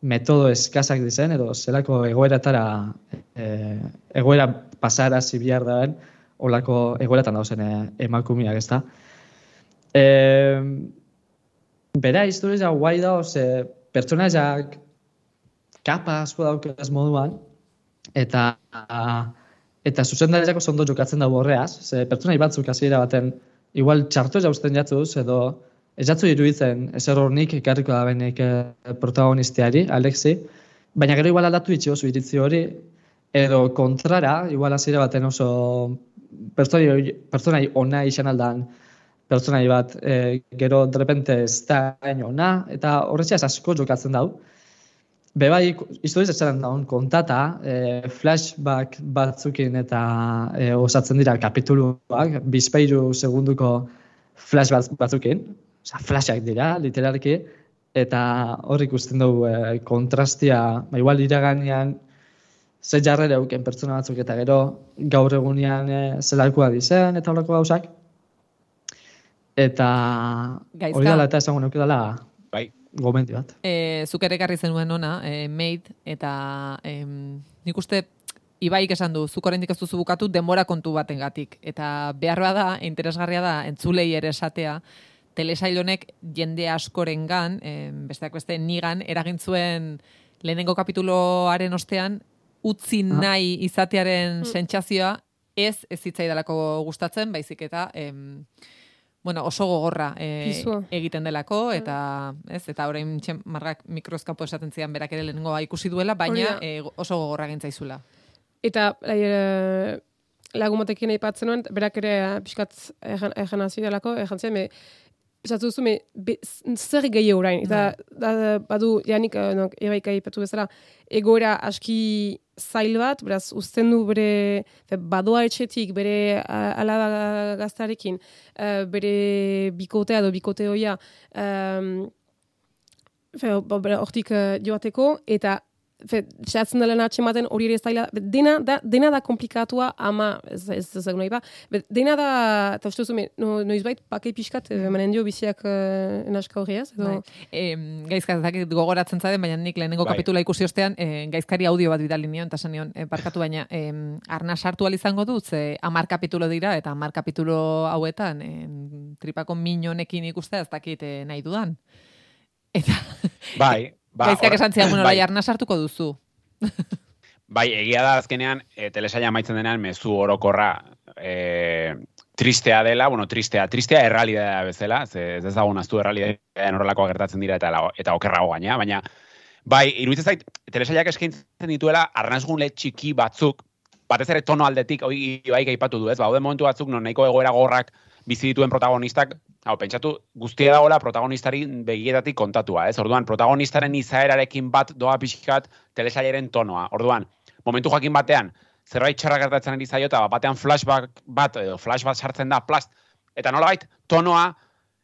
metodo eskasak dizen, edo zelako egoeratara, e, egoera pasara zibiar daen, olako egoeratan dauzen e, emakumeak, ez da. E, bera historia guai da, ze pertsonaiak kapa asko daukaz moduan, eta eta zuzendariak oso ondo jokatzen dago horreaz, ze pertsonai batzuk hasiera baten igual txarto jausten jatzuz, edo ez jatzu iruditzen ezer hornik ekarriko da benek eh, protagonistiari, Alexi, baina gero igual aldatu itxi oso iritzi hori, edo kontrara, igual hasiera baten oso pertsonai, pertsonai ona izan aldan, pertsonai bat e, gero de repente ez da ona, eta horretxeaz asko jokatzen dau. Bebai, historiz esan daun kontata, e, flashback batzukin eta e, osatzen dira kapituluak, bizpeiru segunduko flashback batzukin, oza, flashak dira, literalki, eta hor ikusten dugu e, kontrastia, ba, igual iraganean, ze jarrera euken pertsona batzuk eta gero gaur egunean e, zelakoa dizen eta horako gauzak. Eta Gaizka. hori dela eta esango nuke dela Bai. gomendio bat. E, zuk ere ekarri zenuen ona, e, maid, eta em, nik uste Ibaik esan du, zuk oraindik ez duzu bukatu denbora kontu batengatik Eta beharra da, interesgarria da, entzulei ere esatea, telesail honek jende askorengan, em, besteak beste nigan, eragin zuen lehenengo kapituloaren ostean, utzi nahi izatearen sentsazioa ez ez zitzaidalako gustatzen, baizik eta em, bueno, oso gogorra e, egiten delako eta ez eta orain txen margak mikroskopo esaten zidan berak ere lehenengoa ikusi duela, baina e, oso gogorra egin zaizula. Eta e, lagun batekin aipatzen nuen, berak ere eh, pixkat egan, egan hasi delako, egan zian, me, esatu duzu, me, be, zer gehi orain, eta da, badu, janik, eh, no, ebaik aipatu bezala, egoera aski zail bat, beraz, uzten du bere, fe, badoa etxetik, bere alaba gaztarekin, eh, bere bikotea edo bikote hoia, um, hortik eh, joateko, eta fe, xatzen dela atxematen hori ere ez daila, be, dena da, dena da komplikatua ama, ez, ez, ez, nahi ba, dena da, eta uste duzu, me, no, noiz pakei pixkat, mm. emanen dio biziak uh, enaska horri ez, edo. Em, gaizka ez dakit gogoratzen zade, baina nik lehenengo Bai. kapitula ikusi ostean, e, gaizkari audio bat bidali nion, eta esan nion, e, barkatu baina, em, arna sartu al izango dut, ze amar kapitulo dira, eta amar kapitulo hauetan, em, tripako minonekin ikustea ez dakit eh, nahi dudan. Eta Bai, ba, gaizkak esan zidan, bueno, bai. lai arna sartuko duzu. Bai, egia da azkenean, e, telesaila amaitzen denean, mezu orokorra e, tristea dela, bueno, tristea, tristea errealidadea bezala, ze ez ezagun aztu errealidadean horrelakoa gertatzen dira eta, eta okerrago gaina, baina bai, iruditzen zait, telesailak eskaintzen dituela arnazgune txiki batzuk, batez ere tono aldetik, hoi bai aipatu du, ez? Ba, momentu batzuk non nahiko egoera gorrak bizi dituen protagonistak, hau, pentsatu, guztia dagoela protagonistari begietatik kontatua, ez? Orduan, protagonistaren izaerarekin bat doa pixkat telesailaren tonoa. Orduan, momentu jakin batean, zerbait txarra gertatzen ari zaio, eta batean flashback bat, edo flashback sartzen da, plast, eta nolabait, tonoa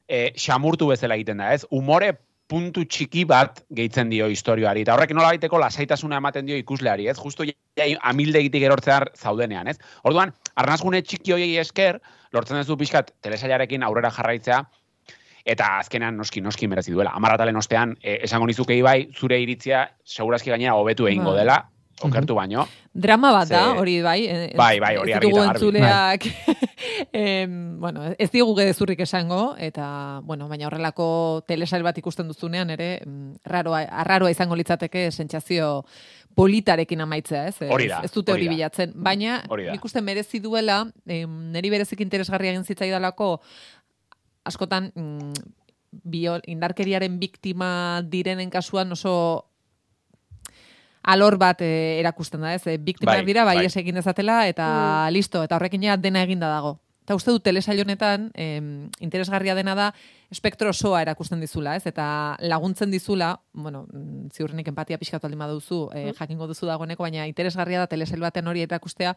e, xamurtu bezala egiten da, ez? Umore puntu txiki bat gehitzen dio historioari, eta horrek nolabaiteko lasaitasuna ematen dio ikusleari, ez? Justu ja, amildegitik erortzear zaudenean, ez? Orduan, arnazgune txiki hoiei esker, lortzen duzu pixkat telesailarekin aurrera jarraitzea, eta azkenean noski noski merezi duela. Amaratalen ostean, e, esango nizukei bai, zure iritzia, segurazki gainera hobetu egingo Bai. dela, okertu baino. Drama bat da, Ze- hori bai. eh, Bai, bai, hori argi eta garbi. em, bueno, ez digu gezurrik esango, eta, bueno, baina horrelako telesail bat ikusten duzunean ere, mm, raroa, arraroa izango litzateke sentsazio politarekin amaitzea, ez? Hori da, Ez dute hori bilatzen. Baina, uste merezi duela, em, neri berezik interesgarria egin zitzaidalako, askotan, mm, bio, indarkeriaren biktima direnen kasuan oso alor bat eh, erakusten da, ez? Eh, Biktimak Bai, dira, bai, bai. egin dezatela, eta listo, eta horrekin ja dena eginda dago. Eta uste dut telesail honetan, em, interesgarria dena da, espektro osoa erakusten dizula, ez? Eta laguntzen dizula, bueno, mm, ziurrenik empatia pixkatu aldin baduzu, eh, jakingo duzu dagoeneko, baina interesgarria da telesail baten hori erakustea,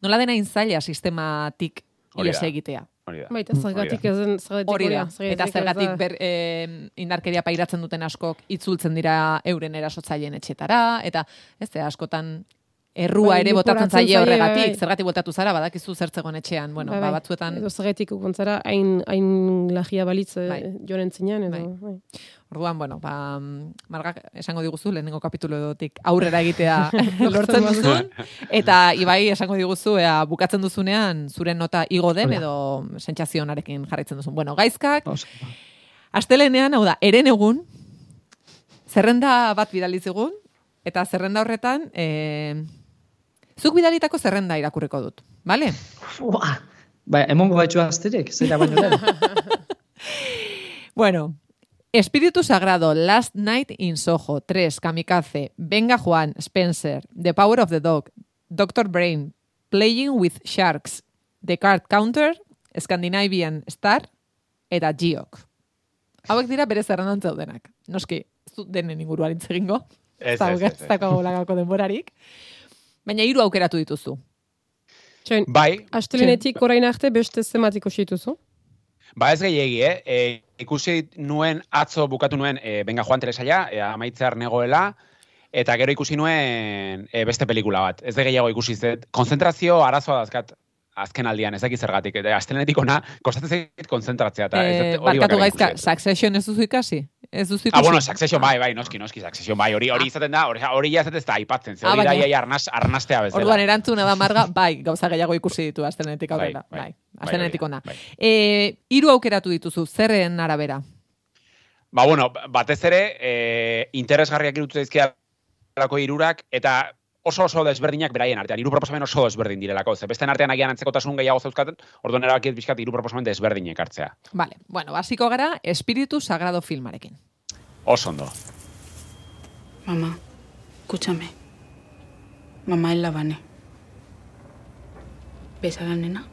nola dena inzaila sistematik ies egitea. Hori da. baita zergatik ez den, zergatik Hori da. Eta zergatik ber, eh, indarkeria pairatzen duten askok itzultzen dira euren erasotzaileen etxetara, eta ez da, askotan errua Bai, ere botatzen zaie horregatik, bai. zergatik botatu zara, badakizu zertzegon etxean, bueno, Bai, ba, bai. batzuetan, Edo zergatik ukontzara, hain, hain lagia balitz Bai. bai. joren zinean, edo, Bai. bai. orduan, bueno, ba, margak esango diguzu, lehenengo kapitulotik aurrera egitea lortzen duzun, eta Ibai esango diguzu, ea, bukatzen duzunean, zure nota igo den, edo sentsazionarekin jarraitzen duzun. Bueno, gaizkak, Oso. Astelenean, hau da, eren egun, zerrenda bat bidali zigun, eta zerrenda horretan, e, zuk bidalitako zerrenda irakurriko dut, bale? Ua, Ba, emongo baitxu azterik, zera baino lehen. Bueno, Espíritu Sagrado, Last Night in Soho, 3, Kamikaze, Venga Juan, Spencer, The Power of the Dog, Dr. Brain, Playing with Sharks, The Card Counter, Scandinavian Star, eta Geok. Hauek dira bere zerrendan zeudenak. Noski, dut denen inguruan hitz egingo. Ez, ez, ez, gauko denborarik. Baina hiru aukeratu dituzu. Txoin, Bai, astelenetik orain arte beste zenbat ikusi dituzu? Ba ez gehiegi, eh? E, ikusi nuen atzo bukatu nuen e, Benga Juan Teresaia, e, amaitzear negoela, eta gero ikusi nuen e, beste pelikula bat. Ez de gehiago ikusi zet. Konzentrazio arazoa dazkat azken aldian, ez dakit zergatik. Eta astelenetik ona, kostatzen zait konzentratzea. Eta ez hori barkatu gaizka. Succession ez duzu ikasi? Ez duzu ikusi? Ah, bueno, Succession bai, bai, noski, noski, Succession bai, hori hori izaten da, hori, hori ja ez da aipatzen, ze Ah, hori da baina- iaia arnas, arnastea bezala. Orduan erantzuna da marga, bai, gauza gehiago ikusi ditu astelenetik Bai, aurrera. bai. Bai, Bai, astelenetik da, ona. bai. Eh, hiru aukeratu dituzu, zerren arabera? Ba, bueno, batez ere, e, interesgarriak irutu zaizkialako hirurak eta oso oso desberdinak beraien artean. Hiru proposamen oso desberdin direlako. Ze besteen artean agian antzekotasun gehiago zauzkaten, orduan erabakiet bizkat hiru proposamen desberdinek hartzea. Vale, bueno, hasiko gara Espiritu Sagrado filmarekin. Oso ondo. Mamá, escúchame. Mamá es la Vane. ¿Ves a la nena?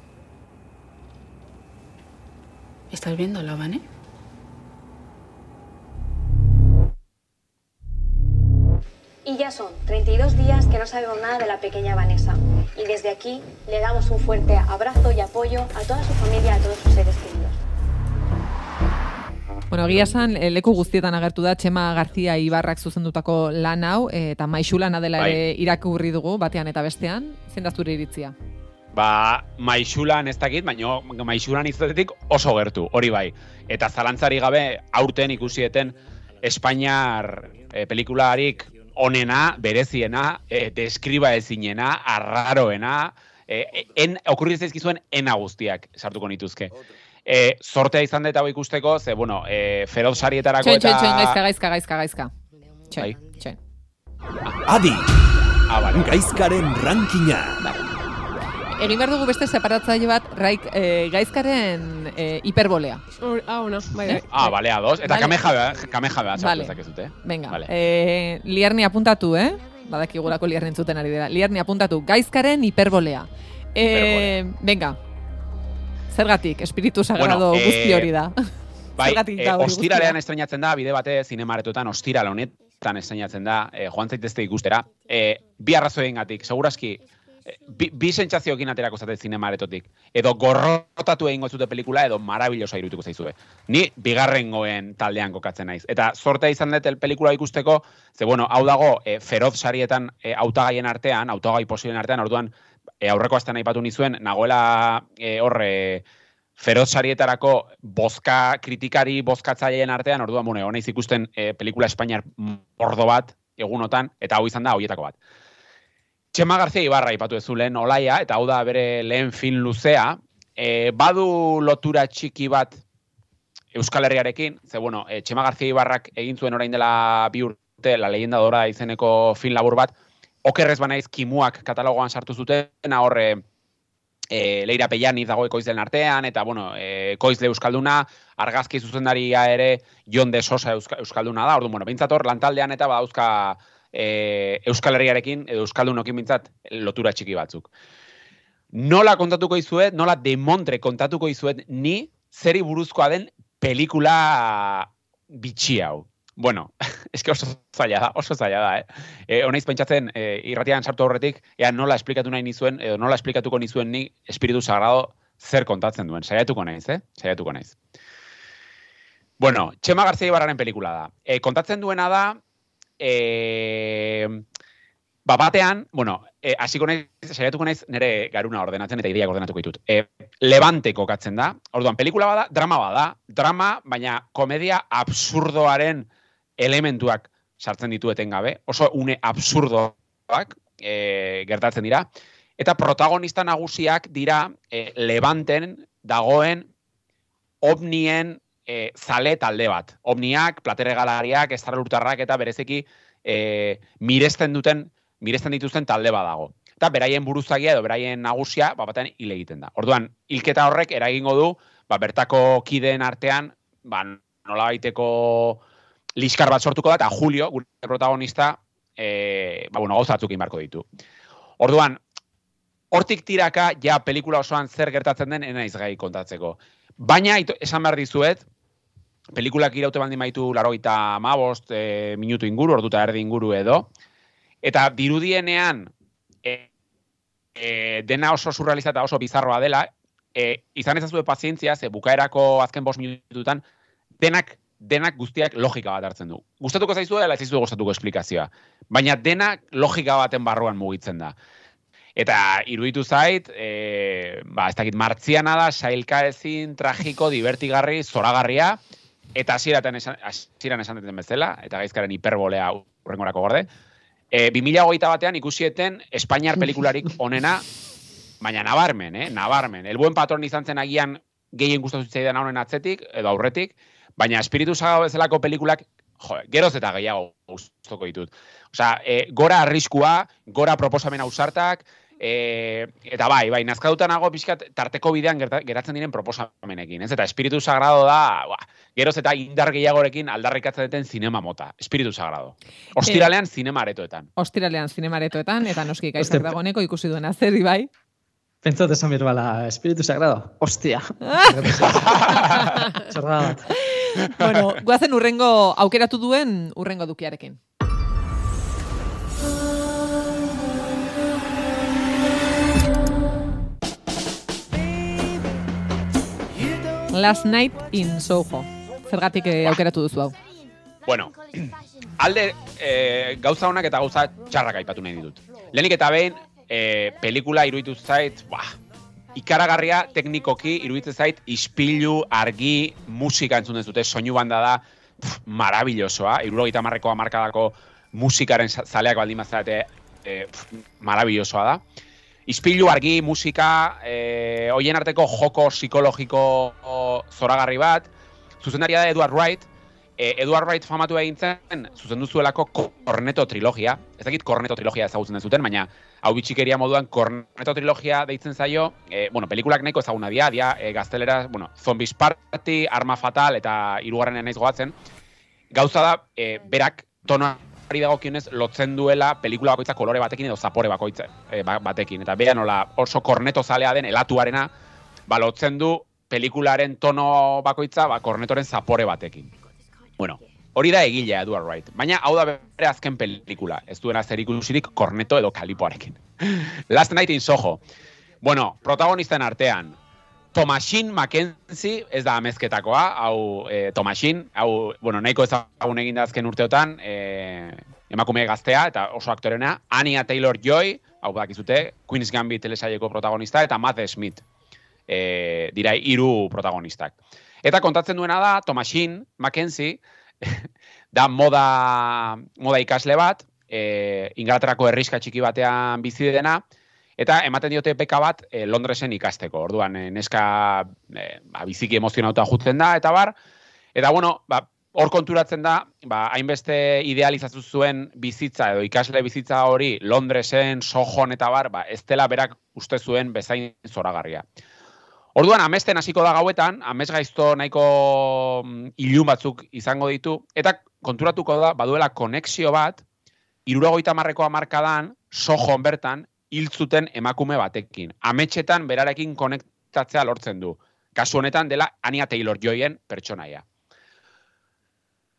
¿Estás viendo a la Vane? Y ya son 32 días que no sabemos nada de la pequeña Vanessa. Y desde aquí le damos un fuerte abrazo y apoyo a toda su familia, a todos sus seres queridos. Bueno, egia esan, eh, leku guztietan agertu da Txema Garzia Ibarrak zuzendutako lan hau, eh, eta maixulana dela ere irakurri dugu, batean eta bestean. Zein da zure iritzia? Ba, maixulan ez dakit, baina maixulan izatetik oso gertu, hori bai. Eta zalantzari gabe aurten ikusieten Espainiar e, pelikularik onena, bereziena, e, deskriba ezinena, arraroena, e, en, okurri zaizkizuen ena guztiak sartuko nituzke. E, sortea izan dut hau ikusteko, ze, bueno, e, feroz sarietarako Txoin, eta... txoin, txoin, gaizka, gaizka, gaizka, gaizka. Txoin, Bai. txoin. Adi, Ah, vale. gaizkaren rankina. Egin behar dugu beste separatzaile bat raik, eh, gaizkaren eh, hiperbolea. Ah, ona, bai, bai. Ah, bale, ados. Eta Vale. kameja beha, kameja beha Vale. sartu dezakezute. Venga, Vale. eh, liarni apuntatu, eh? Badakigulako liarni entzuten ari dira. Liarni apuntatu, gaizkaren hiperbolea. Eh, venga, zergatik, espiritu sagrado Bueno, eh, guzti hori da. Bai, e, ostiralean estrenatzen da, bide bate zinemaretotan ostiral honetan estrenatzen da, e, joan zaitezte ikustera. E, bi arrazoien gatik, segurazki, e, bi, bi sentsazioekin aterako zate zinemaretotik. Edo gorrotatu egingo zute pelikula, edo marabillosa irutuko zaizue. Ni bigarrengoen taldean kokatzen naiz. Eta sortea izan dut el pelikula ikusteko, ze bueno, hau dago, e, feroz sarietan e, hautagaien artean, hautagai posilen artean, orduan, e, aurreko astean aipatu nizuen, nagoela e, horre, feroz sarietarako bozka kritikari bozkatzaileen artean, orduan, bueno, honaiz ikusten e, pelikula Espainiar mordo bat egunotan, eta hau izan da hoietako bat. Txema Garzia Ibarra ipatu ez lehen olaia, eta hau da bere lehen film luzea, e, badu lotura txiki bat Euskal Herriarekin, ze bueno, e, Txema Garzia Ibarrak egin zuen orain dela bi urte, La leyenda dora izeneko film labur bat, okerrez banaiz kimuak katalogoan sartu zuten, horre e, Leira Pellani dago ekoizlen artean, eta, bueno, e, ekoizle Euskalduna, argazki zuzendaria ere Jon de Sosa Euska, Euskalduna da, orduan, bueno, bintzator lantaldean eta badauzka e, Euskal Herriarekin, edo Euskaldunokin bintzat, lotura txiki batzuk. Nola kontatuko izuet, nola demontre kontatuko izuet, ni zeri buruzkoa den pelikula bitxi hau. Bueno, eske oso zaila da, oso zaila da, eh? E, honaiz pentsatzen, e, irratian sartu horretik, ea nola esplikatu nahi nizuen, edo nola esplikatuko nizuen ni Espiritu Sagrado zer kontatzen duen. Saiatuko naiz, eh? Saiatuko naiz. Bueno, Txema Garzia Ibarraren pelikula da. E, kontatzen duena da, e, ba batean, bueno, e, hasiko naiz, saiatuko naiz nire garuna ordenatzen eta ideiak ordenatuko ditut. E, Levante kokatzen da. Orduan, pelikula bada, drama bada. Drama, baina komedia absurdoaren elementuak sartzen ditu etengabe. Oso une absurdoak e, gertatzen dira. Eta protagonista nagusiak dira e, Levanten dagoen ovnien e, zale talde bat. Ovniak, plateregalariak, estarlurtarrak eta berezeki e, miresten duten, miresten dituzten talde bat dago. Eta beraien buruzagia edo beraien nagusia, ba, batean hil egiten da. Orduan, hilketa horrek eragingo du, ba, bertako kideen artean, ba, nola baiteko liskar bat sortuko da, eta Julio, gure protagonista, e, ba, bueno, gauza batzuk egin beharko ditu. Orduan, hortik tiraka, ja, pelikula osoan zer gertatzen den, enaiz gai kontatzeko. Baina, esan behar dizuet, pelikulak iraute baldin baitu laro eta mabost e, minutu inguru, orduta erdi inguru edo. Eta dirudienean, e, e, dena oso surrealista eta oso bizarroa dela, e, izan ezazue pazientzia, ze bukaerako azken bost minututan, denak denak guztiak logika bat hartzen du. Gustatuko zaizu dela ez zaizu gustatuko esplikazioa. Baina denak logika baten barruan mugitzen da. Eta iruditu zait, e, ba, ez dakit martziana da, sailka ezin, tragiko, divertigarri, zoragarria, eta hasieratan esan, hasieran esan duten bezala, eta gaizkaren hiperbolea urrengorako gorde. E, 2008 batean ikusieten Espainiar pelikularik onena, baina nabarmen, eh? nabarmen. El buen patron izan zen agian gehien gustatu zitzaidan honen atzetik, edo aurretik, baina espiritu saga bezalako pelikulak, jo, geroz eta gehiago gustoko ditut. Osea, e, gora arriskua, gora proposamen ausartak, e, eta bai, bai, nazkadutan nago pixkat tarteko bidean geratzen diren proposamenekin, ez? Eta espiritu sagrado da, ba, geroz eta indar gehiagorekin aldarrikatzen duten zinema mota. Espiritu sagrado. Ostiralean e, zinema aretoetan. Ostiralean zinema aretoetan, eta noski gaizak dagoeneko ikusi duena zer, bai? Pentsat esan birbala, espiritu sagrado. Ostia. Txorra bat. bueno, guazen urrengo aukeratu duen urrengo dukiarekin. Last Night in Soho. Zergatik eh, aukeratu duzu hau? Bueno, alde eh, gauza honak eta gauza txarrak aipatu nahi ditut. Lehenik eta behin, eh, pelikula iruditu zait, bah, ikaragarria teknikoki iruditzen zait ispilu, argi, musika entzun dute, soinu banda da pff, marabillosoa, irurogeita marrekoa markadako musikaren zaleak baldin mazate e, marabillosoa da. Ispilu, argi, musika, e, hoien arteko joko psikologiko zoragarri bat, zuzendaria da Edward Wright, e, Edward Wright famatu egin zen, zuzendu zuelako Corneto trilogia, ez dakit Corneto trilogia ezagutzen dezuten, baina hau bitxikeria moduan Corneto trilogia deitzen zaio, e, bueno, pelikulak nahiko ezaguna dia, dia e, gaztelera, bueno, Zombies Party, Arma Fatal eta hirugarren naiz gogatzen, gauza da, e, berak tono ari dagokionez lotzen duela pelikula bakoitza kolore batekin edo zapore bakoitza e, batekin. Eta beha nola oso korneto zalea den elatuarena, ba, lotzen du pelikularen tono bakoitza ba, kornetoren zapore batekin. Bueno, hori da egilea Edward Wright. Baina hau da bere azken pelikula. Ez duena zer ikusirik korneto edo kalipoarekin. Last Night in Soho. Bueno, protagonisten artean, Tomasin Mackenzie, ez da amezketakoa, hau e, Tomasin, hau, bueno, nahiko ezagun egin da azken urteotan, e, emakume gaztea, eta oso aktorena, Anya Taylor-Joy, hau bakizute, Queen's Gambit telesaieko protagonista, eta Matt Smith, e, dira hiru protagonistak. Eta kontatzen duena da, Tomasin Mackenzie, da moda, moda ikasle bat, e, Inglaterrako herriska txiki batean bizi dena, Eta ematen diote beka bat e, Londresen ikasteko. Orduan, e, neska e, ba, biziki emozionauta jutzen da, eta bar. Eta bueno, ba, hor konturatzen da, ba, hainbeste idealizatu zuen bizitza edo ikasle bizitza hori Londresen, Sohon eta bar, ba, ez dela berak uste zuen bezain zoragarria. Orduan, amesten hasiko da gauetan, amez gaizto nahiko mm, ilun batzuk izango ditu, eta konturatuko da, baduela konexio bat, iruragoita marrekoa markadan, Sohon bertan, hiltzuten emakume batekin. Ametxetan berarekin konektatzea lortzen du. Kasu honetan dela Anya Taylor-Joyen pertsonaia.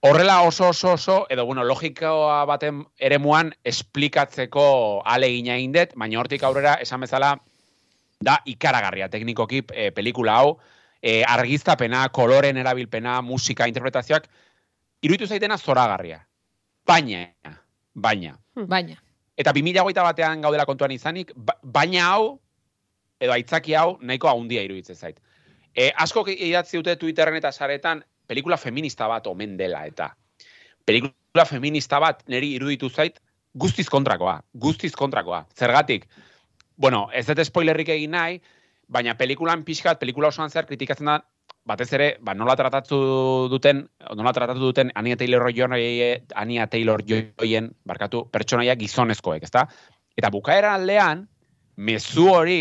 Horrela oso oso oso, edo bueno, logikoa baten eremuan esplikatzeko alegina indet, baina hortik aurrera esan bezala da ikaragarria teknikoki e, pelikula hau, e, argiztapena, koloren erabilpena, musika, interpretazioak, iruditu zaitena zoragarria. Baina, baina. Baina. Eta 2008 batean gaudela kontuan izanik, ba, baina hau, edo aitzaki hau, nahiko haundia iruditzen zait. E, asko idatzi dute Twitterren eta saretan, pelikula feminista bat omen dela, eta pelikula feminista bat niri iruditu zait, guztiz kontrakoa, guztiz kontrakoa. Zergatik, bueno, ez dut spoilerrik egin nahi, baina pelikulan pixkat, pelikula osoan zer kritikatzen da, batez ere, ba, nola tratatu duten, nola tratatu duten Ania Taylor Joyen, Ania Taylor Joyen, barkatu, pertsonaia gizonezkoek, ezta? Eta bukaera aldean, mezu hori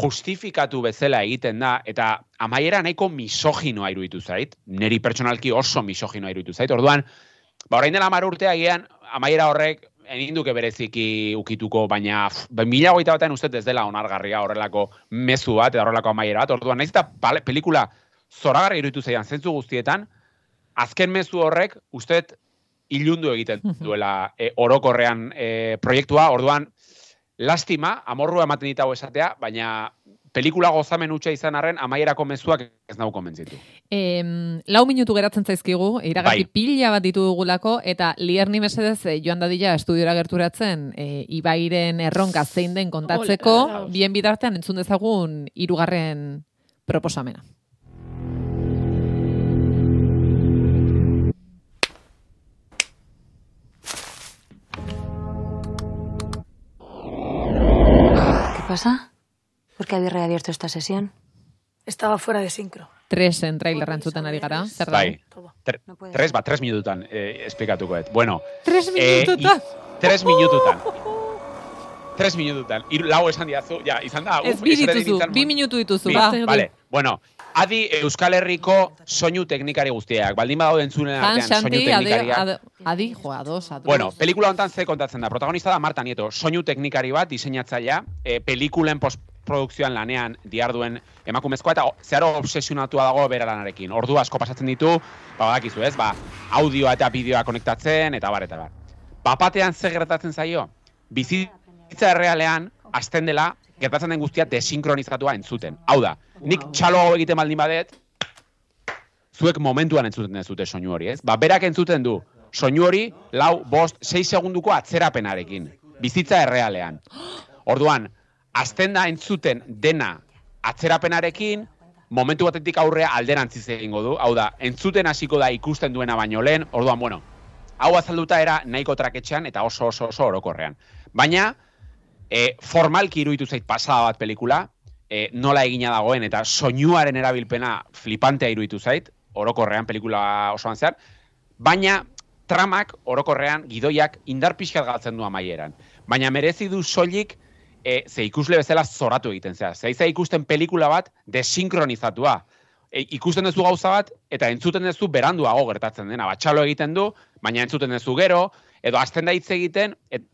justifikatu bezala egiten da, eta amaiera nahiko misoginoa iruditu zait, neri pertsonalki oso misoginoa iruditu zait, orduan, ba, orain dela mar urtea egian, amaiera horrek, eninduke bereziki ukituko, baina ba, mila goita batean uste ez dela onargarria horrelako mezu bat, eta horrelako amaiera bat, orduan, nahiz eta pelikula zoragarri iruditu zeian zentzu guztietan, azken mezu horrek, usteet, ilundu egiten duela e, orokorrean e, proiektua, orduan, lastima, amorrua ematen dit hau esatea, baina pelikula gozamen utxa izan arren, amaierako mezuak ez nau konbentzitu. Em, lau minutu geratzen zaizkigu, iragarki Bai. pila bat ditu dugulako, eta lierni mesedez eh, joan dadila estudiora gerturatzen e, Ibairen erronka zein den kontatzeko, Ole, bien bitartean entzun dezagun hirugarren proposamena. ¿Qué pasa? ¿Por qué habéis reabierto esta sesión? Estaba fuera de sincro. Tres en trailerra entzuten ari gara. Zer da? Bai, Tre- tres, ba, tres minututan eh, esplikatuko et. Bueno, Tres Eh, minututa. i- tres minututan. tres minututan. Iru, lau esan diazu, ja, izan da. Ez bi dituzu, bi minutu dituzu, ba. Vale, bueno, adi Euskal Herriko soinu teknikari guztiak. Baldin badaude entzunen Han, artean soinu adi, teknikariak. adi, adi, jo, ados, ados. Bueno, pelikula honetan ze kontatzen da. Protagonista da Marta Nieto, soinu teknikari bat, diseinatzailea, e, pelikulen postprodukzioan lanean diarduen emakumezkoa, eta zeharo obsesionatua dago bera lanarekin. Ordu asko pasatzen ditu, ba, badakizu ez, ba, audioa eta bideoa konektatzen, eta bar, eta bar. Bapatean ze gertatzen zaio? Bizitza errealean, azten dela, gertatzen den guztia desinkronizatua entzuten. Hau da, nik txalo hau egiten baldin badet, zuek momentuan entzuten ez dute soinu hori, ez? Ba, berak entzuten du, soinu hori, lau, bost, sei segunduko atzerapenarekin. Bizitza errealean. Orduan, azten da entzuten dena atzerapenarekin, momentu batetik aurrea alderantziz egingo du. Hau da, entzuten hasiko da ikusten duena baino lehen, orduan, bueno, hau azalduta era nahiko traketxean eta oso oso oso orokorrean. Baina, e, formalki iruditu zait pasada bat pelikula, e, nola egina dagoen eta soinuaren erabilpena flipantea iruditu zait, orokorrean pelikula osoan zehar, baina tramak orokorrean gidoiak indar pixkat galtzen du amaieran. Baina merezi du soilik e, ze ikusle bezala zoratu egiten zea. Zeiza ikusten pelikula bat desinkronizatua. E, ikusten duzu gauza bat eta entzuten duzu beranduago gertatzen dena. Batxalo egiten du, baina entzuten duzu gero, edo azten da hitz egiten, et,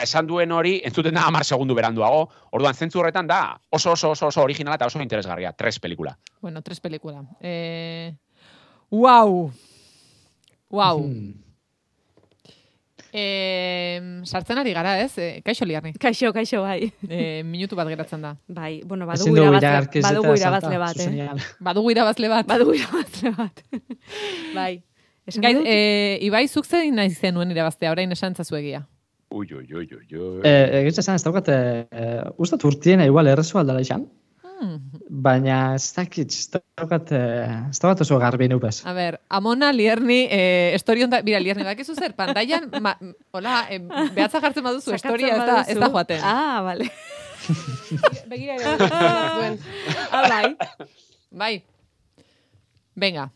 esan duen hori entzuten da hamar segundu beranduago. Orduan zentzu horretan da oso oso oso oso originala eta oso interesgarria. Tres pelikula. Bueno, tres pelikula. Eh, wow. Wow. Hmm. Eh, sartzen ari gara, ez? Eh, kaixo liarni. Kaixo, kaixo, bai. Eh, minutu bat geratzen da. Bai, bueno, badugu dugu irabazle, iragarkiz eta badugu irabazle bat, eh? Badugu irabazle bat. Badugu irabazle bat. bai. Esan Gai, eh, Ibai, zuk zein nahi zenuen irabaztea, orain esan zazu egia. Ui, ui, ui, ui, ui. Eh, Egitza esan, ez daukat, eh, ustat urtiena igual errezu aldala izan, Hmm. baina ez dakit, ez daukat, eh, ez daukat oso garbi neupez. A ber, Amona Lierni, eh, estori honda, bira, Lierni, bakizu zer, pantailan, ma, hola, eh, behatza jartzen baduzu, historia ez da, ez da joaten. Ah, vale. Begira ah, bai. Bai. Venga.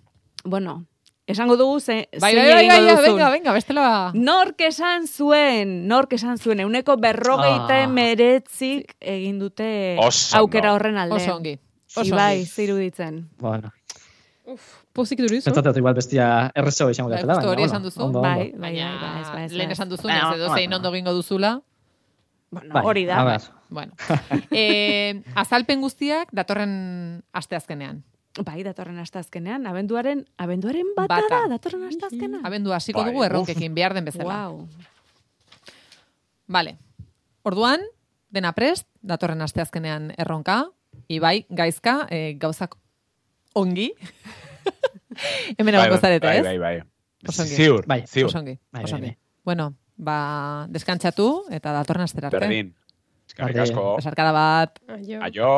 Bueno, esango dugu ze, Bai, zein bai, bai, bai, venga, venga, bestela. Nork esan zuen, nork esan zuen, euneko berrogeita Ah. meretzik egin dute Oso aukera horren alde. Oso ongi. Oso Ibai, ziruditzen. Bueno, Pozik durizu? pentsatet igual bestia errezo izango Bai, justo baina, hori esan duzu. Bai, bai, Baina, bai, bai, ez, bai, ez, lehen bai. esan duzu, Baina, edo zein bueno. ondo gingo duzula. Bueno, Bai, hori da. Bueno. eh, azalpen guztiak datorren asteazkenean. Bai, datorren asteazkenean, abenduaren, abenduaren bata, Bata. da, datorren asteazkenean. Abendu hasiko Bai, dugu erronkekin behar den bezala. Wow. Vale. Orduan, dena prest, datorren asteazkenean erronka, Ibai, gaizka, eh, gauzak ongi. Hemen egongo zarete, bai, ez? bai, bai. Ongi. Ziur, Bai, ziur. Oso ongi, Bai, oso bai, ongi. bai. Bueno, ba, deskantzatu eta datorren astera arte. Berdin. Eskerrik Berdin. asko. Besarkada bat. Aio. Aio.